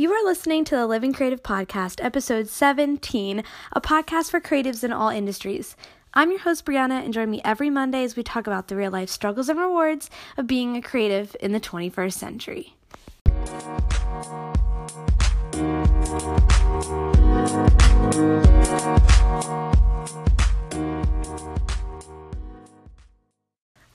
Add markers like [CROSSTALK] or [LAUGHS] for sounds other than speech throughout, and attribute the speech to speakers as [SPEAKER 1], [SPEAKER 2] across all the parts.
[SPEAKER 1] You are listening to the Living Creative Podcast, episode 17, a podcast for creatives in all industries. I'm your host, Brianna, and join me every Monday as we talk about the real life struggles and rewards of being a creative in the 21st century.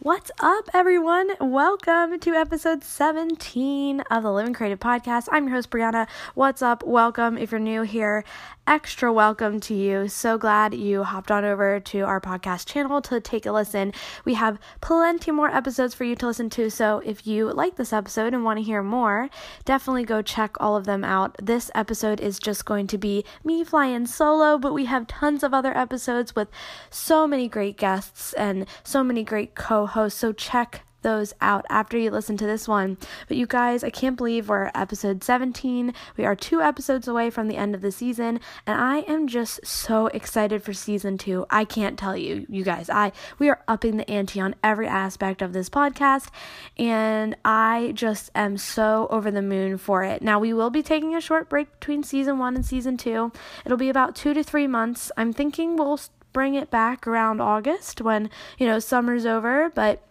[SPEAKER 1] What's up, everyone? Welcome to episode 17 of the Living Creative Podcast. I'm your host, Brianna. What's up? Welcome. If you're new here, extra welcome to you. So glad you hopped on over to our podcast channel to take a listen. We have plenty more episodes for you to listen to. So if you like this episode and want to hear more, definitely go check all of them out. This episode is just going to be me flying solo, but we have tons of other episodes with so many great guests and so many great co hosts. So check those out after you listen to this one. But you guys, I can't believe we're episode 17. We are two episodes away from the end of the season, and I am just so excited for season two. I can't tell you, you guys. I we are upping the ante on every aspect of this podcast, and I just am so over the moon for it. Now we will be taking a short break between season one and season two. It'll be about two to three months. I'm thinking we'll bring it back around August when, you know, summer's over, but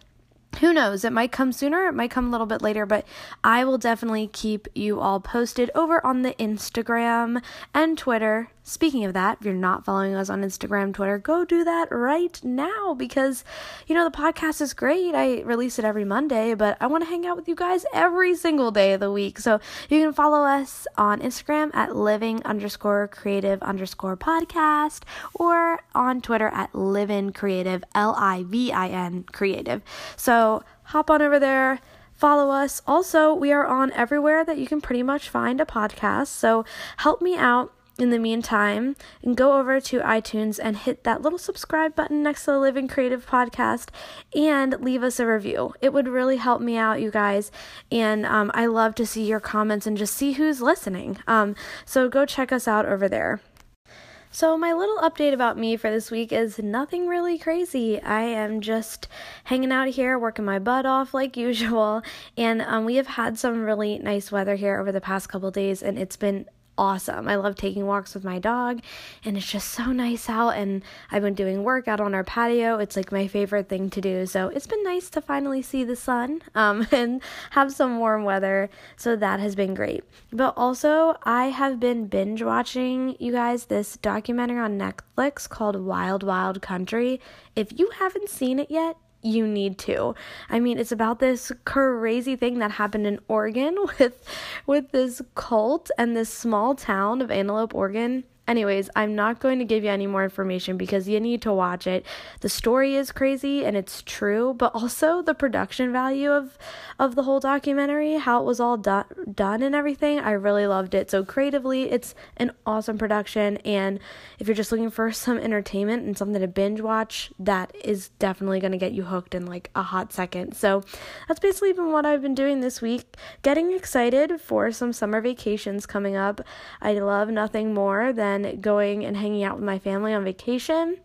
[SPEAKER 1] who knows? It might come sooner, it might come a little bit later, but I will definitely keep you all posted over on the Instagram and Twitter. Speaking of that, if you're not following us on Instagram, Twitter, go do that right now because, you know, the podcast is great. I release it every Monday, but I want to hang out with you guys every single day of the week. So you can follow us on Instagram at living underscore creative underscore podcast or on Twitter at living creative, L I V I N creative. So hop on over there follow us. Also, we are on everywhere that you can pretty much find a podcast. So help me out in the meantime, and go over to iTunes and hit that little subscribe button next to the Living Creative podcast and leave us a review. It would really help me out, you guys. And um, I love to see your comments and just see who's listening. Um, so go check us out over there. So, my little update about me for this week is nothing really crazy. I am just hanging out here, working my butt off like [LAUGHS] usual, and um, we have had some really nice weather here over the past couple days, and it's been awesome. I love taking walks with my dog, and it's just so nice out. And I've been doing work out on our patio. It's like my favorite thing to do. So it's been nice to finally see the sun [LAUGHS] um, and have some warm weather. So that has been great. But also, I have been binge watching, you guys, this documentary on Netflix called Wild Wild Country. If you haven't seen it yet, you need to. I mean, it's about this crazy thing that happened in Oregon [LAUGHS] with with this cult and this small town of Antelope, Oregon Anyways, I'm not going to give you any more information because you need to watch it. The story is crazy and it's true, but also the production value of of the whole documentary, how it was all done done and everything. I really loved it. So creatively, it's an awesome production and if you're just looking for [LAUGHS] some entertainment and something to binge watch, that is definitely going to get you hooked in like a hot second. So, that's basically been what I've been doing this week. Getting excited for some summer vacations coming up. I love nothing more than going and hanging out with my family on vacation.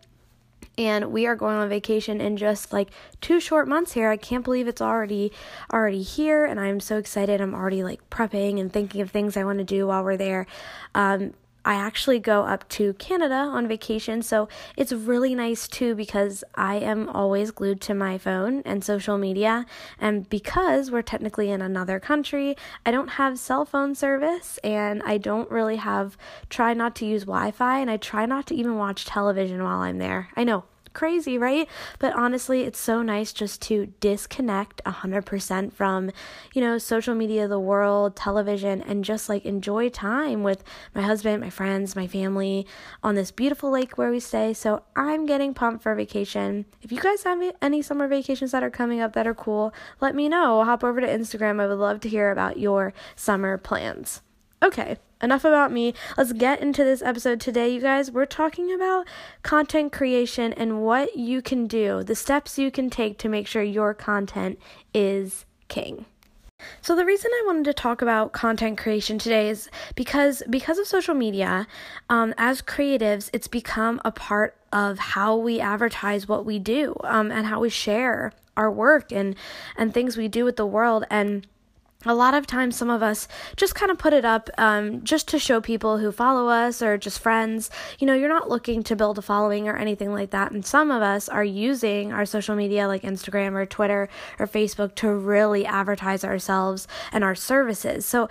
[SPEAKER 1] And we are going on vacation in just like two short months here. I can't believe it's already already here and I'm so excited. I'm already like prepping and thinking of things I want to do while we're there. Um, I actually go up to Canada on vacation, so it's really nice too because I am always glued to my phone and social media. And because we're technically in another country, I don't have cell phone service and I don't really have, try not to use Wi Fi, and I try not to even watch television while I'm there. I know, crazy, right? But honestly, it's so nice just to disconnect 100% from, you know, social media, the world, television, and just like enjoy time with my husband, my friends, my family on this beautiful lake where we stay. So I'm getting pumped for vacation. If you guys have any summer vacations that are coming up that are cool, let me know. Hop over to Instagram. I would love to hear about your summer plans. Okay, enough about me. Let's get into this episode today, you guys. We're talking about content creation and what you can do, the steps you can take to make sure your content is king. So the reason I wanted to talk about content creation today is because because of social media, um, as creatives, it's become a part of how we advertise what we do um, and how we share our work and and things we do with the world and a lot of times some of us just kind of put it up um, just to show people who follow us or just friends. You know you're not looking to build a following or anything like that. And some of us are using our social media like instagram or twitter or facebook to really advertise ourselves and our services. So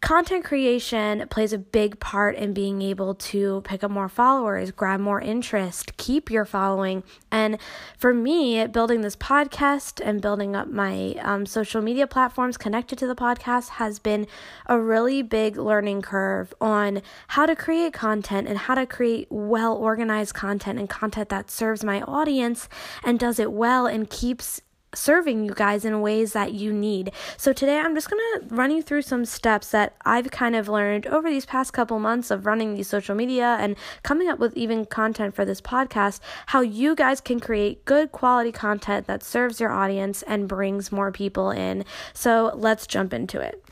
[SPEAKER 1] content creation plays a big part in being able to pick up more followers, grab more interest, keep your following. And for me, building this podcast and building up my um, social media platforms connected to the podcast has been a really big learning curve on how to create content and how to create well organized content and content that serves my audience and does it well and keeps serving you guys in ways that you need. So today I'm just going to run you through some steps that I've kind of learned over these past couple months of running these social media and coming up with even content for this podcast, how you guys can create good quality content that serves your audience and brings more people in. So let's jump into it.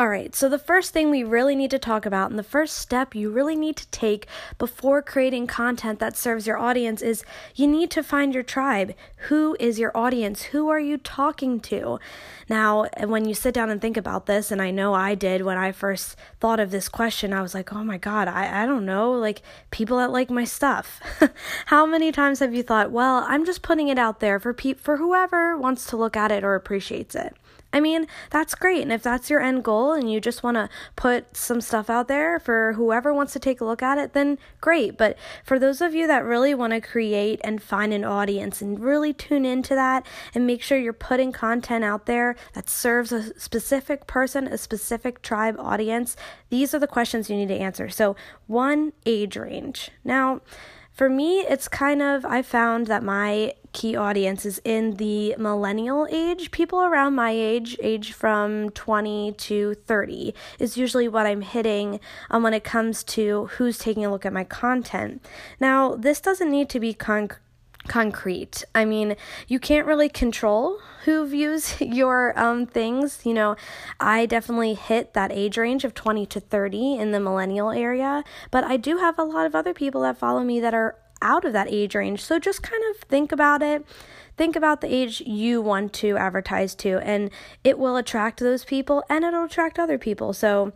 [SPEAKER 1] All right, so the first thing we really need to talk about, and the first step you really need to take before creating content that serves your audience is you need to find your tribe. Who is your audience? Who are you talking to? Now, when you sit down and think about this, and I know I did when I first thought of this question, I was like, oh my God, I, I don't know, like people that like my stuff. [LAUGHS] How many times have you thought, well, I'm just putting it out there for pe- for whoever wants to look at it or appreciates it? I mean, that's great. And if that's your end goal and you just want to put some stuff out there for whoever wants to take a look at it, then great. But for those of you that really want to create and find an audience and really tune into that and make sure you're putting content out there that serves a specific person, a specific tribe audience, these are the questions you need to answer. So, one, age range. Now, for me, it's kind of, I found that my key audience is in the millennial age. People around my age, age from 20 to 30, is usually what I'm hitting um, when it comes to who's taking a look at my content. Now, this doesn't need to be concrete concrete. I mean, you can't really control who views [LAUGHS] your um things. You know, I definitely hit that age range of 20 to 30 in the millennial area, but I do have a lot of other people that follow me that are out of that age range. So just kind of think about it. Think about the age you want to advertise to, and it will attract those people and it'll attract other people. So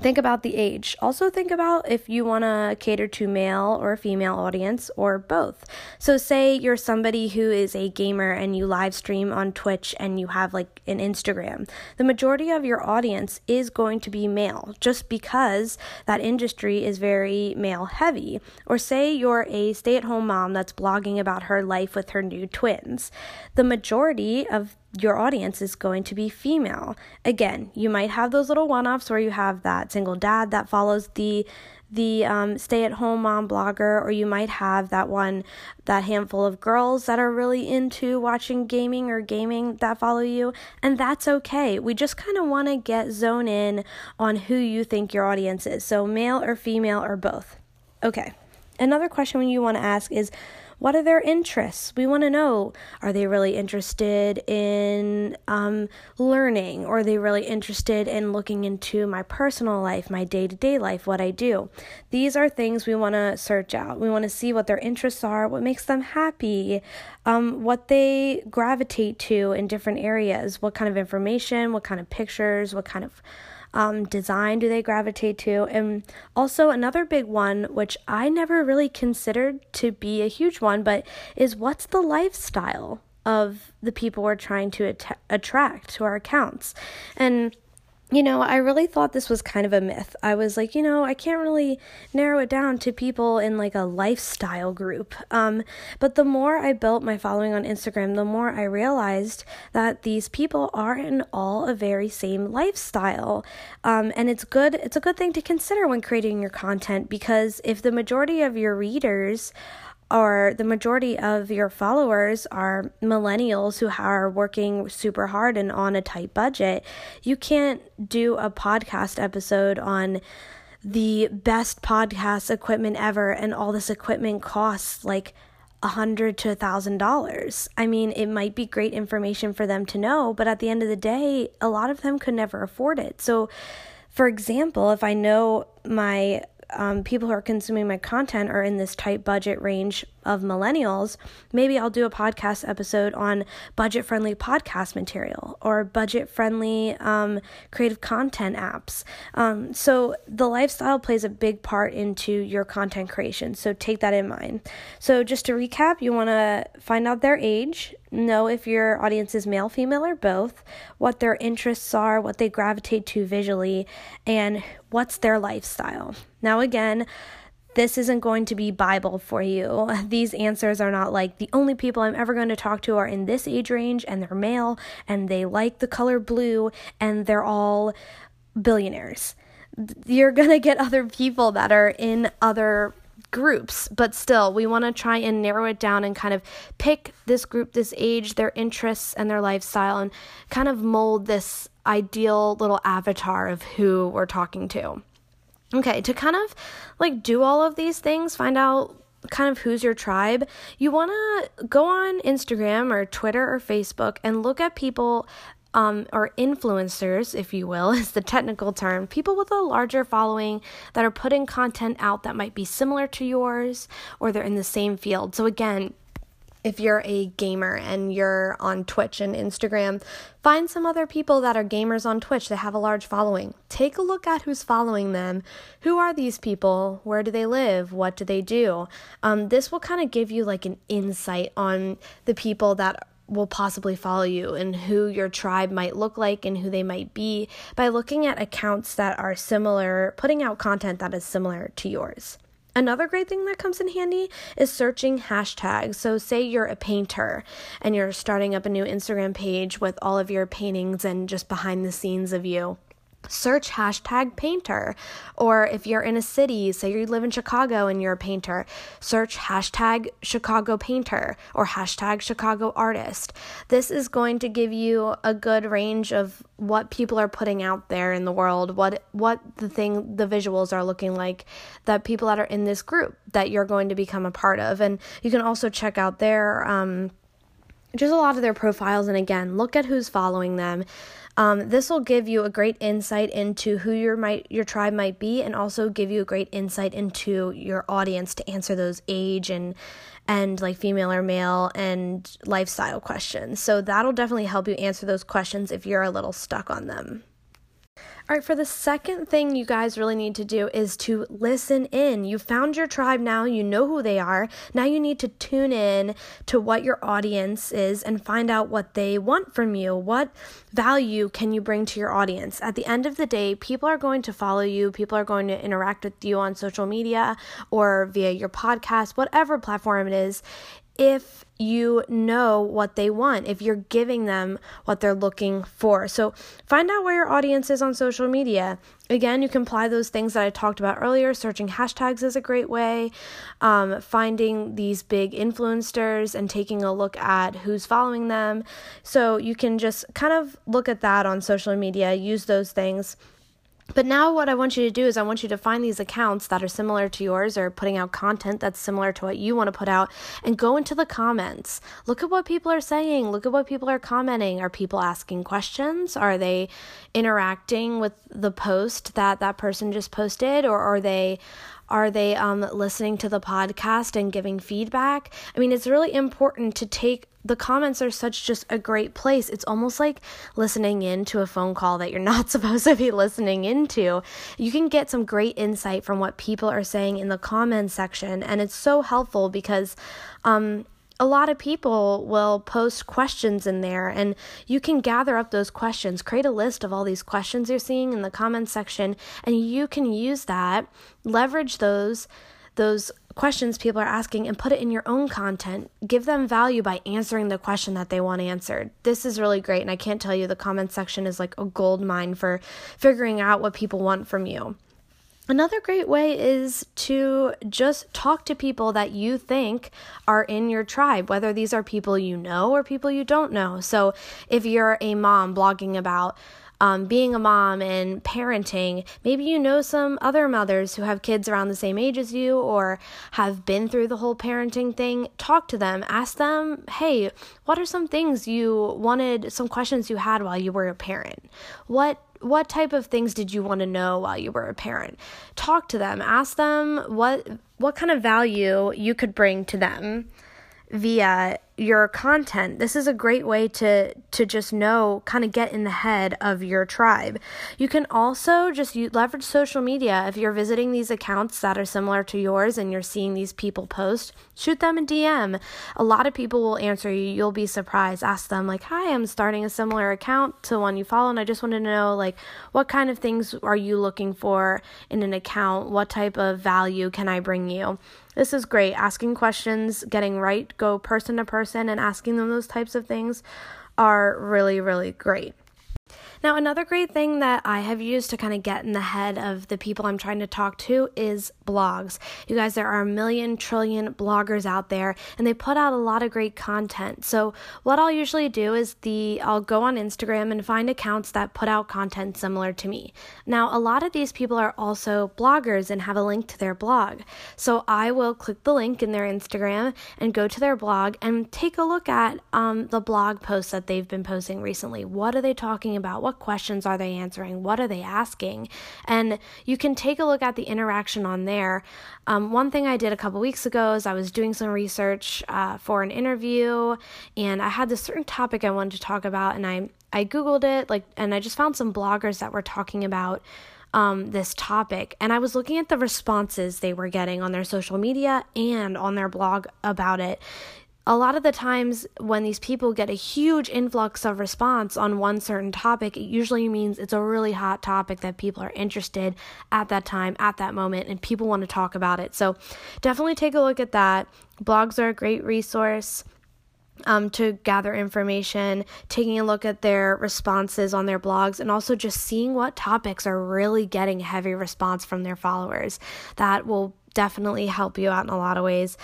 [SPEAKER 1] Think about the age. Also, think about if you want to cater to male or female audience or both. So, say you're somebody who is a gamer and you live stream on Twitch and you have like an Instagram. The majority of your audience is going to be male just because that industry is very male heavy. Or say you're a stay at home mom that's blogging about her life with her new twins. The majority of your audience is going to be female. Again, you might have those little one offs where you have that single dad that follows the the um, stay at home mom blogger, or you might have that one, that handful of girls that are really into watching gaming or gaming that follow you, and that's okay. We just kind of want to get zone in on who you think your audience is. So, male or female or both. Okay. Another question you want to ask is what are their interests? We want to know are they really interested in um, learning? Or are they really interested in looking into my personal life, my day to day life, what I do? These are things we want to search out. We want to see what their interests are, what makes them happy, um, what they gravitate to in different areas, what kind of information, what kind of pictures, what kind of um, design do they gravitate to? And also, another big one, which I never really considered to be a huge one, but is what's the lifestyle of the people we're trying to at- attract to our accounts? And you know, I really thought this was kind of a myth. I was like, you know, I can't really narrow it down to people in like a lifestyle group. Um, but the more I built my following on Instagram, the more I realized that these people are in all a very same lifestyle. Um, and it's good, it's a good thing to consider when creating your content because if the majority of your readers or the majority of your followers are millennials who are working super hard and on a tight budget, you can't do a podcast episode on the best podcast equipment ever and all this equipment costs like a hundred to a thousand dollars. I mean, it might be great information for them to know, but at the end of the day, a lot of them could never afford it. So, for example, if I know my um, people who are consuming my content are in this tight budget range, of millennials, maybe I'll do a podcast episode on budget friendly podcast material or budget friendly um, creative content apps. Um, so the lifestyle plays a big part into your content creation. So take that in mind. So just to recap, you want to find out their age, know if your audience is male, female, or both, what their interests are, what they gravitate to visually, and what's their lifestyle. Now, again, this isn't going to be Bible for you. [LAUGHS] These answers are not like the only people I'm ever going to talk to are in this age range and they're male and they like the color blue and they're all billionaires. You're [LAUGHS] going to get other people that are in other groups, but still, we want to try and narrow it down and kind of pick this group, this age, their interests, and their lifestyle, and kind of mold this ideal little avatar of who we're talking to. Okay, to kind of like do all of these things, find out kind of who's your tribe, you want to go on Instagram or Twitter or Facebook and look at people um, or influencers, if you will, [LAUGHS] is the technical term, people with a larger following that are putting content out that might be similar to yours or they're in the same field. So, again, if you're a gamer and you're on Twitch and Instagram, find some other people that are gamers on Twitch that have a large following. Take a look at who's following them. Who are these people? Where do they live? What do they do? Um, this will kind of give you like an insight on the people that will possibly follow you and who your tribe might look like and who they might be by looking at accounts that are similar, putting out content that is similar to yours. Another great thing that comes in handy is searching hashtags. So, say you're a painter and you're starting up a new Instagram page with all of your paintings and just behind the scenes of you search hashtag painter. Or if you're in a city, say you live in Chicago and you're a painter, search hashtag Chicago painter or hashtag Chicago artist. This is going to give you a good range of what people are putting out there in the world, what what the thing the visuals are looking like that people that are in this group that you're going to become a part of. And you can also check out their um just a lot of their profiles and again, look at who's following them. Um, this will give you a great insight into who your might your tribe might be, and also give you a great insight into your audience to answer those age and and like female or male and lifestyle questions. So that'll definitely help you answer those questions if you're a little stuck on them. All right, for the second thing you guys really need to do is to listen in. You found your tribe now, you know who they are. Now you need to tune in to what your audience is and find out what they want from you. What value can you bring to your audience? At the end of the day, people are going to follow you, people are going to interact with you on social media or via your podcast, whatever platform it is if you know what they want, if you're giving them what they're looking for. So find out where your audience is on social media. Again, you can apply those things that I talked about earlier. Searching hashtags is a great way. Um, finding these big influencers and taking a look at who's following them. So you can just kind of look at that on social media, use those things but now, what I want you to do is, I want you to find these accounts that are similar to yours or putting out content that's similar to what you want to put out and go into the comments. Look at what people are saying. Look at what people are commenting. Are people asking questions? Are they interacting with the post that that person just posted? Or are they are they um, listening to the podcast and giving feedback? I mean, it's really important to take the comments are such just a great place. It's almost like listening in to a phone call that you're [LAUGHS] not supposed to be listening into. You can get some great insight from what people are saying in the comments section, and it's so helpful because um, a lot of people will post questions in there and you can gather up those questions create a list of all these questions you're seeing in the comments section and you can use that leverage those those questions people are asking and put it in your own content. Give them value by answering the question that they want answered. This is really great and i can't tell you the comments section is like a gold mine for figuring out what people want from you Another great way is to just talk to people that you think are in your tribe, whether these are people you know or people you don't know. So, if you're a mom blogging about um, being a mom and parenting. Maybe you know some other mothers who have kids around the same age as you or have been through the whole parenting thing. Talk to them. Ask them, hey, what are some things you wanted, some questions you had while you were a parent? What what type of things did you want to know while you were a parent? Talk to them. Ask them what what kind of value you could bring to them via your content. This is a great way to to just know, kind of get in the head of your tribe. You can also just leverage social media if you're visiting these accounts that are similar to yours and you're seeing these people post. Shoot them a DM. A lot of people will answer you. You'll be surprised. Ask them like, "Hi, I'm starting a similar account to one you follow, and I just want to know like what kind of things are you looking for in an account? What type of value can I bring you?" This is great. Asking questions, getting right, go person to person, and asking them those types of things are really, really great. Now, another great thing that I have used to kind of get in the head of the people I'm trying to talk to is blogs. You guys, there are a million trillion bloggers out there and they put out a lot of great content. So, what I'll usually do is the I'll go on Instagram and find accounts that put out content similar to me. Now, a lot of these people are also bloggers and have a link to their blog. So, I will click the link in their Instagram and go to their blog and take a look at um, the blog posts that they've been posting recently. What are they talking about? What questions are they answering? What are they asking? And you can take a look at the interaction on there. Um, one thing I did a couple weeks ago is I was doing some research uh, for an interview, and I had this certain topic I wanted to talk about, and I I googled it like, and I just found some bloggers that were talking about. Um, this topic, and I was looking at the responses they were getting on their social media and on their blog about it a lot of the times when these people get a huge influx of response on one certain topic, it usually means it's a really hot topic that people are interested at that time, at that moment, and people want to talk about it. So definitely take a look at that. Blogs are a great resource. Um, to gather information, taking a look at their responses on their blogs, and also just seeing what topics are really getting heavy response from their followers. That will definitely help you out in a lot of ways.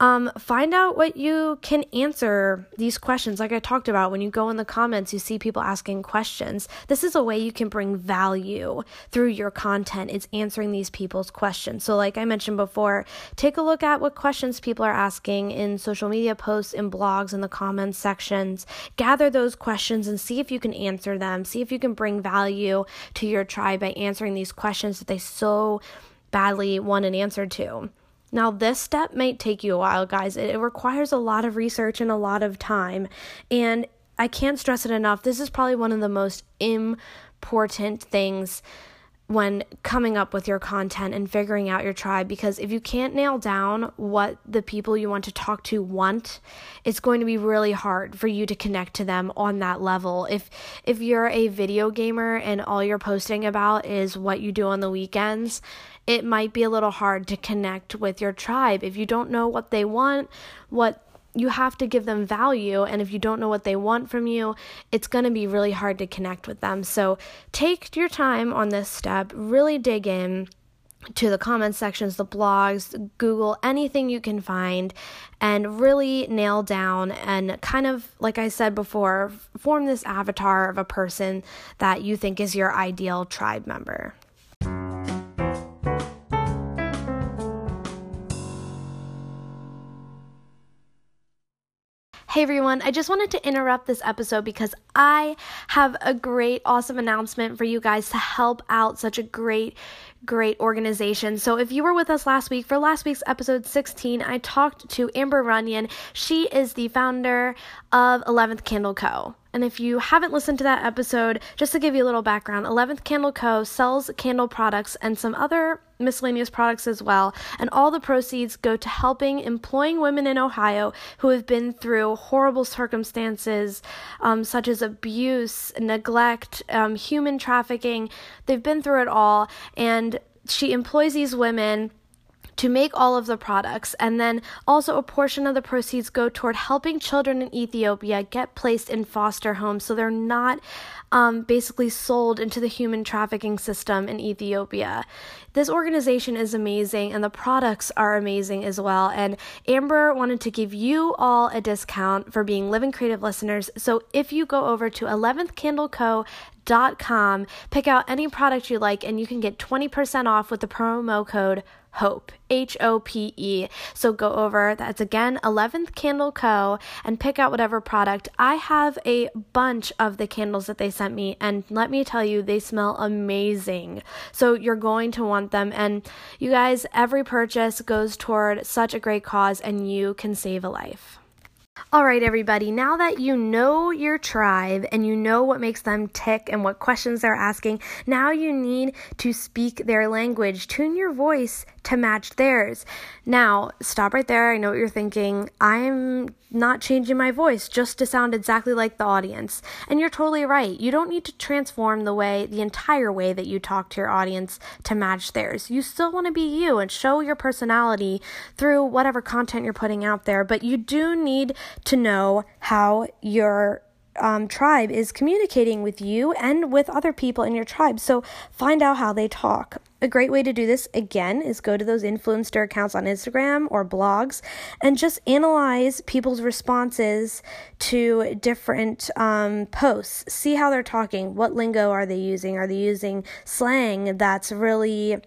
[SPEAKER 1] Um, find out what you can answer these questions. Like I talked about, when you go in the comments, you see people asking questions. This is a way you can bring value through your content. It's answering these people's questions. So, like I mentioned before, take a look at what questions people are asking in social media posts, in blogs, in the comments sections. Gather those questions and see if you can answer them. See if you can bring value to your tribe by answering these questions that they so badly want an answer to. Now, this step might take you a while, guys. It, requires a lot of research and a lot of time. And I can't stress it enough. This is probably one of the most important things when coming up with your content and figuring out your tribe because if you can't nail down what the people you want to talk to want it's going to be really hard for you to connect to them on that level if if you're a video gamer and all you're posting about is what you do on the weekends it might be a little hard to connect with your tribe. If you don't know what they want, what you have to give them value and if you don't know what they want from you it's going to be really hard to connect with them. So take your time on this step. Really dig in to the comment sections, the blogs, Google, anything you can find, and really nail down and kind of, like I said before, form this avatar of a person that you think is your ideal tribe member. Hey everyone, I just wanted to interrupt this episode because I have a great, awesome announcement for you guys to help out such a great, great organization. So, if you were with us last week for last week's episode 16, I talked to Amber Runyon. She is the founder of 11th Candle Co. And if you haven't listened to that episode, just to give you a little background, 11th Candle Co. sells candle products and some other miscellaneous products as well. And all the proceeds go to helping employing women in Ohio who have been through horrible circumstances, um, such as abuse, neglect, um, human trafficking. They've been through it all. And she employs these women to make all of the products. And then also a portion of the proceeds go toward helping children in Ethiopia get placed in foster homes so they're not um, basically sold into the human trafficking system in Ethiopia. This organization is amazing and the products are amazing as well. And Amber wanted to give you all a discount for being Living Creative listeners. So if you go over to 11thcandleco.com. Pick out any product you like, and you can get 20% off with the promo code HOPE, H O P E. So go over, that's again 11th Candle Co. and pick out whatever product. I have a bunch of the candles that they sent me, and let me tell you, they smell amazing. So you're going to want them. And you guys, every purchase goes toward such a great cause, and you can save a life. All right, everybody, now that you know your tribe and you know what makes them tick and what questions they're asking, now you need to speak their language. Tune your voice to match theirs. Now, stop right there. I know what you're thinking. I'm not changing my voice just to sound exactly like the audience. And you're totally right. You don't need to transform the way, the entire way that you talk to your audience to match theirs. You still want to be you and show your personality through whatever content you're putting out there, but you do need to know how your um, tribe is communicating with you and with other people in your tribe. So find out how they talk. A great way to do this, again, is go to those influencer accounts on Instagram or blogs and just analyze people's responses to different um, posts. See how they're talking. What lingo are they using? Are they using slang that's really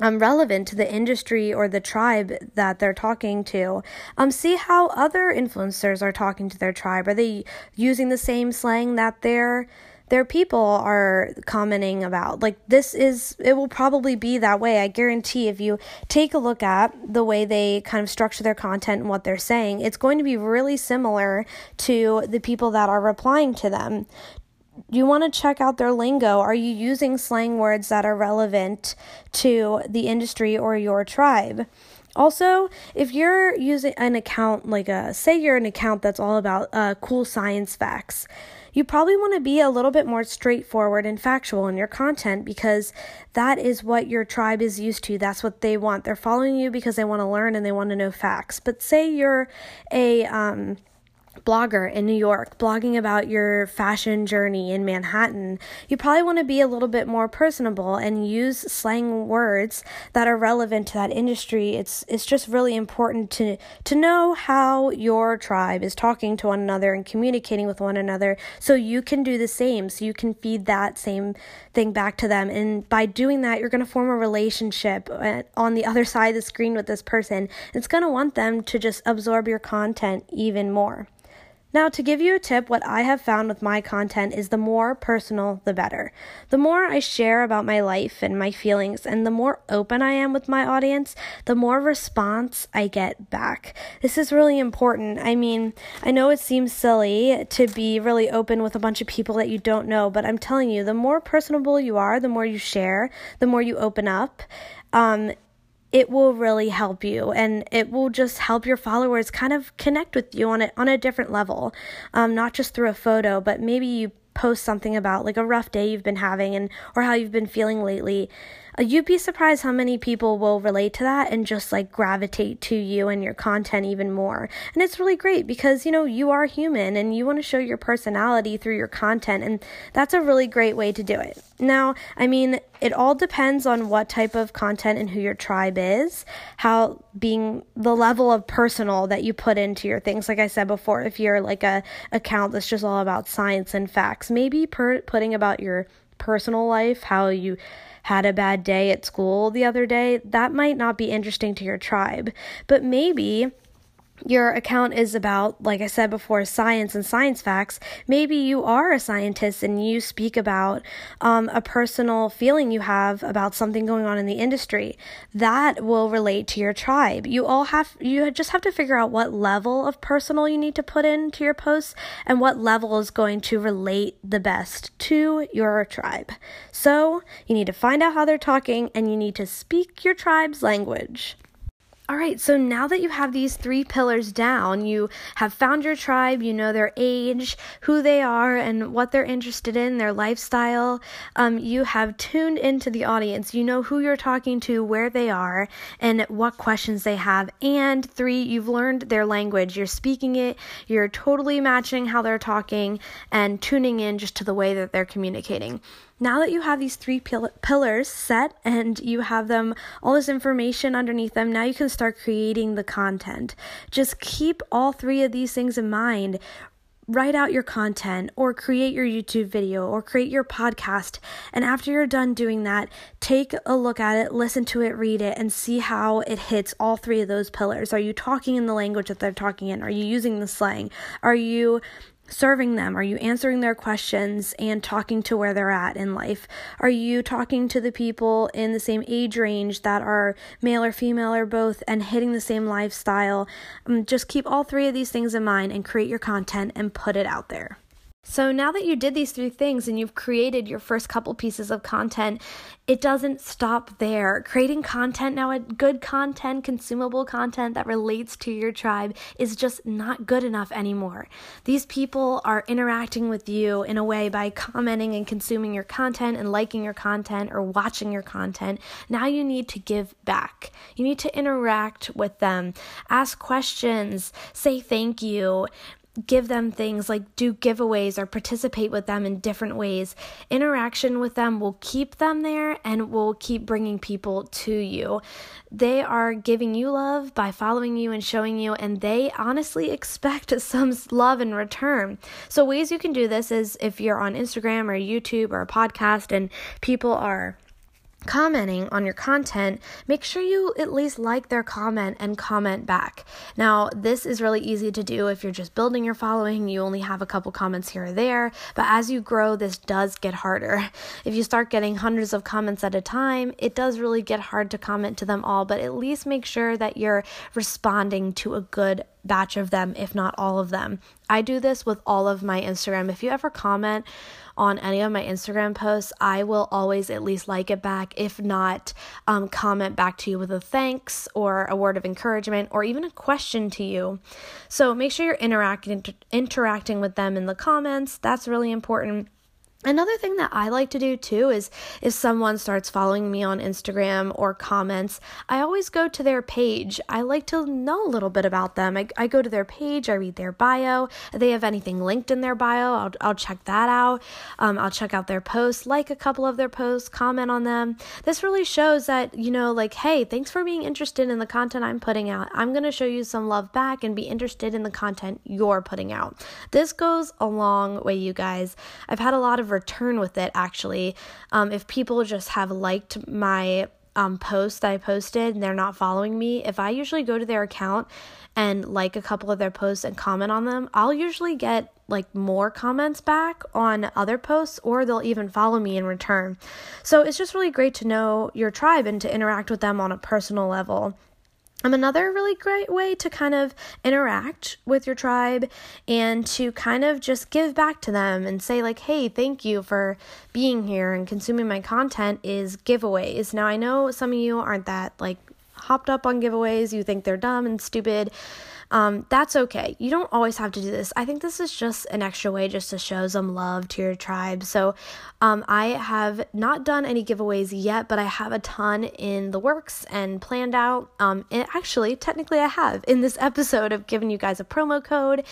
[SPEAKER 1] um, relevant to the industry or the tribe that they're talking to. Um, see how other influencers are talking to their tribe. Are they using the same slang that their their people are commenting about? Like this is it will probably be that way. I guarantee if you take a look at the way they kind of structure their content and what they're saying, it's going to be really similar to the people that are replying to them you want to check out their lingo. Are you using slang words that are relevant to the industry or your tribe? Also, if you're using an account like a, say you're an account that's all about uh, cool science facts, you probably want to be a little bit more straightforward and factual in your content because that is what your tribe is used to. That's what they want. They're following you because they want to learn and they want to know facts. But say you're a, um, blogger in New York blogging about your fashion journey in Manhattan, you probably want to be a little bit more personable and use slang words that are relevant to that industry. It's it's just really important to to know how your tribe is talking to one another and communicating with one another so you can do the same so you can feed that same thing back to them and by doing that you're going to form a relationship uh, on the other side of the screen with this person. It's going to want them to just absorb your content even more. Now, to give you a tip, what I have found with my content is the more personal, the better. The more I share about my life and my feelings, and the more open I am with my audience, the more response I get back. This is really important. I mean, I know it seems silly to be really open with a bunch of people that you don't know, but I'm telling you, the more personable you are, the more you share, the more you open up. Um, it will really help you and it will just help your followers kind of connect with you on a, on a different level. Um, not just through a photo but maybe you post something about like a rough day you've been having and or how you've been feeling lately Uh, you'd be surprised how many people will relate to that and just like gravitate to you and your content even more. And it's really great because, you know, you are human and you want to show your personality through your content. And that's a really great way to do it. Now, I mean, it all depends on what type of content and who your tribe is, how being the level of personal that you put into your things. Like I said before, if you're like a account that's just all about science and facts, maybe per- putting about your personal life, how you had a bad day at school the other day, that might not be interesting to your tribe. But maybe your account is about, like I said before, science and science facts, maybe you are a scientist and you speak about um, a personal feeling you have about something going on in the industry. That will relate to your tribe. You all have, you just have to figure out what level of personal you need to put into your posts and what level is going to relate the best to your tribe. So you need to find out how they're talking and you need to speak your tribe's language. All right, so now that you have these three pillars down, you have found your tribe, you know their age, who they are, and what they're interested in, their lifestyle. Um, you have tuned into the audience. You know who you're talking to, where they are, and what questions they have. And three, you've learned their language. You're speaking it, you're totally matching how they're talking, and tuning in just to the way that they're communicating now that you have these three pil- pillars set and you have them all this information underneath them now you can start creating the content just keep all three of these things in mind write out your content or create your YouTube video or create your podcast. And after you're done doing that, take a look at it, listen to it, read it, and see how it hits all three of those pillars. Are you talking in the language that they're talking in? Are you using the slang? Are you serving them? Are you answering their questions and talking to where they're at in life? Are you talking to the people in the same age range that are male or female or both and hitting the same lifestyle? Um, just keep all three of these things in mind and create your content and put it out there. So now that you did these three things and you've created your first couple pieces of content, it doesn't stop there. Creating content now, good content, consumable content that relates to your tribe is just not good enough anymore. These people are interacting with you in a way by commenting and consuming your content and liking your content or watching your content. Now you need to give back. You need to interact with them, ask questions, say thank you give them things like do giveaways or participate with them in different ways. Interaction with them will keep them there and will keep bringing people to you. They are giving you love by following you and showing you, and they honestly expect [LAUGHS] some love in return. So, ways you can do this is if you're on Instagram or YouTube or a podcast and people are commenting on your content, make sure you at least like their comment and comment back. Now, this is really easy to do if you're just building your following, you only have a couple comments here or there, but as you grow, this does get harder. [LAUGHS] If you start getting hundreds of comments at a time, it does really get hard to comment to them all, but at least make sure that you're responding to a good batch of them, if not all of them. I do this with all of my Instagram. If you ever comment on any of my Instagram posts, I will always at least like it back, if not, um, comment back to you with a thanks or a word of encouragement or even a question to you. So make sure you're interacting interacting with them in the comments. That's really important. Another thing that I like to do too is if someone starts following me on Instagram or comments, I always go to their page. I like to know a little bit about them. I, I go to their page, I read their bio. If they have anything linked in their bio, I'll, I'll check that out. Um, I'll check out their posts, like a couple of their posts, comment on them. This really shows that, you know, like, hey, thanks for being interested in the content I'm putting out. I'm going to show you some love back and be interested in the content you're putting out. This goes a long way, you guys. I've had a lot of return with it actually. Um, if people just have liked my um, post that I posted and they're not following me, if I usually go to their account and like a couple of their posts and comment on them, I'll usually get like more comments back on other posts or they'll even follow me in return. So it's just really great to know your tribe and to interact with them on a personal level. Um, another really great way to kind of interact with your tribe and to kind of just give back to them and say, like, hey, thank you for being here and consuming my content is giveaways. Now, I know some of you aren't that like hopped up on giveaways, you think they're dumb and stupid. Um, that's okay. You don't always have to do this. I think this is just an extra way just to show some love to your tribe. So um, I have not done any giveaways yet, but I have a ton in the works and planned out. Um, and actually, technically, I have in this [LAUGHS] episode of giving you guys a promo code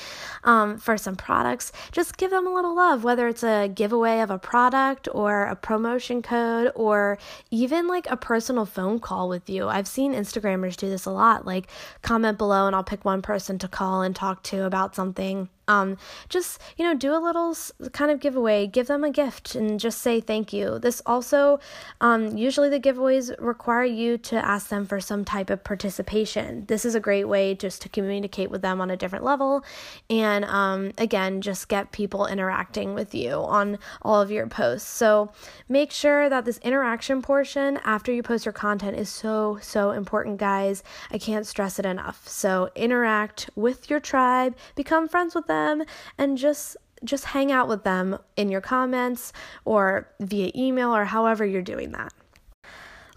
[SPEAKER 1] um, for some products. Just give them a little love, whether it's a giveaway of a product or a promotion code or even like a personal phone call with you. I've seen Instagrammers do this a lot. Like, comment below and I'll pick one person to call and talk to about something um, just you know do a little kind of giveaway. Give them a gift and just say thank you. This also um, usually the giveaways require you to ask them for some type of participation. This is a great way just to communicate with them on a different level and um, again just get people interacting with you on all of your posts. So make sure that this interaction portion after you post your content is so so important guys. I can't stress it enough. So interact with your tribe. Become friends with them them and just just hang out with them in your comments or via email or however you're doing that.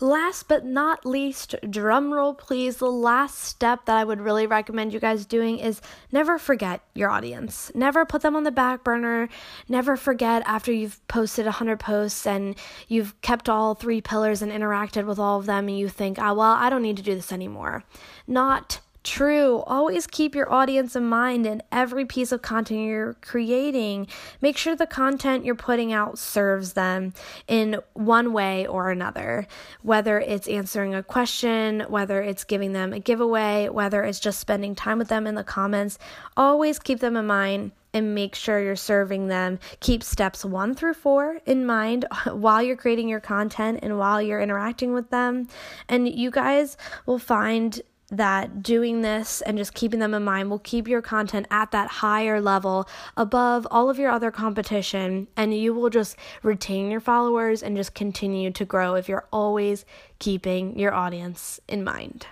[SPEAKER 1] Last but not least, drumroll please, the last step that I would really recommend you guys doing is never forget your audience. Never put them on the back burner. Never forget after you've posted 100 posts and you've kept all three pillars and interacted with all of them and you think, oh, well, I don't need to do this anymore. Not True. Always keep your audience in mind in every piece of content you're creating. Make sure the content you're putting out serves them in one way or another. Whether it's answering a question, whether it's giving them a giveaway, whether it's just spending time with them in the comments, always keep them in mind and make sure you're serving them. Keep steps one through four in mind [LAUGHS] while you're creating your content and while you're interacting with them. And you guys will find that doing this and just keeping them in mind will keep your content at that higher level above all of your other competition and you will just retain your followers and just continue to grow if you're always keeping your audience in mind.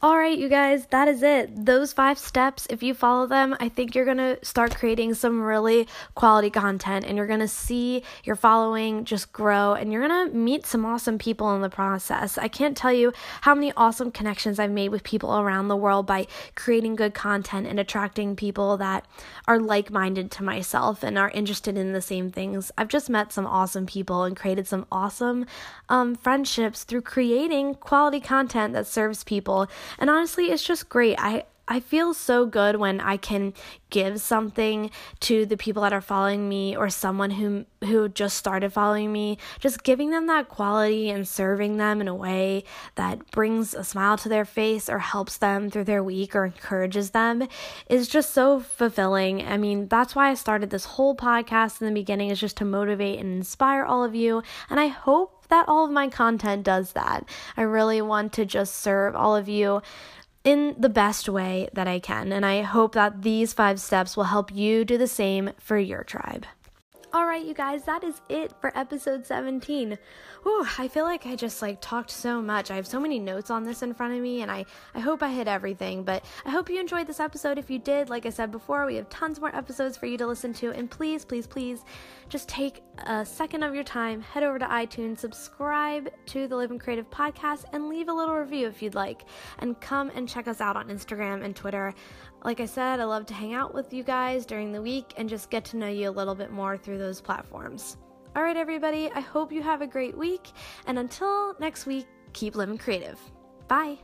[SPEAKER 1] All right, you guys, that is it. Those five steps, if you follow them, I think you're going to start creating some really quality content and you're going to see your following just grow and you're going to meet some awesome people in the process. I can't tell you how many awesome connections I've made with people around the world by creating good content and attracting people that are like minded to myself and are interested in the same things. I've just met some awesome people and created some awesome um, friendships through creating quality content that serves people and honestly, it's just great. I I feel so good when I can give something to the people that are following me or someone who who just started following me, just giving them that quality and serving them in a way that brings a smile to their face or helps them through their week or encourages them is just so fulfilling. I mean, that's why I started this whole podcast in the beginning is just to motivate and inspire all of you, and I hope that all of my content does that. I really want to just serve all of you in the best way that I can, and I hope that these five steps will help you do the same for your tribe. All right, you guys, that is it for episode 17. Whew, I feel like I just like talked so much. I have so many notes on this in front of me, and I, I hope I hit everything. But I hope you enjoyed this episode. If you did, like I said before, we have tons more episodes for you to listen to. And please, please, please just take a second of your time, head over to iTunes, subscribe to the Living Creative podcast, and leave a little review if you'd like. And come and check us out on Instagram and Twitter. Like I said, I love to hang out with you guys during the week and just get to know you a little bit more through those platforms. All right, everybody, I hope you have a great week. And until next week, keep living creative. Bye.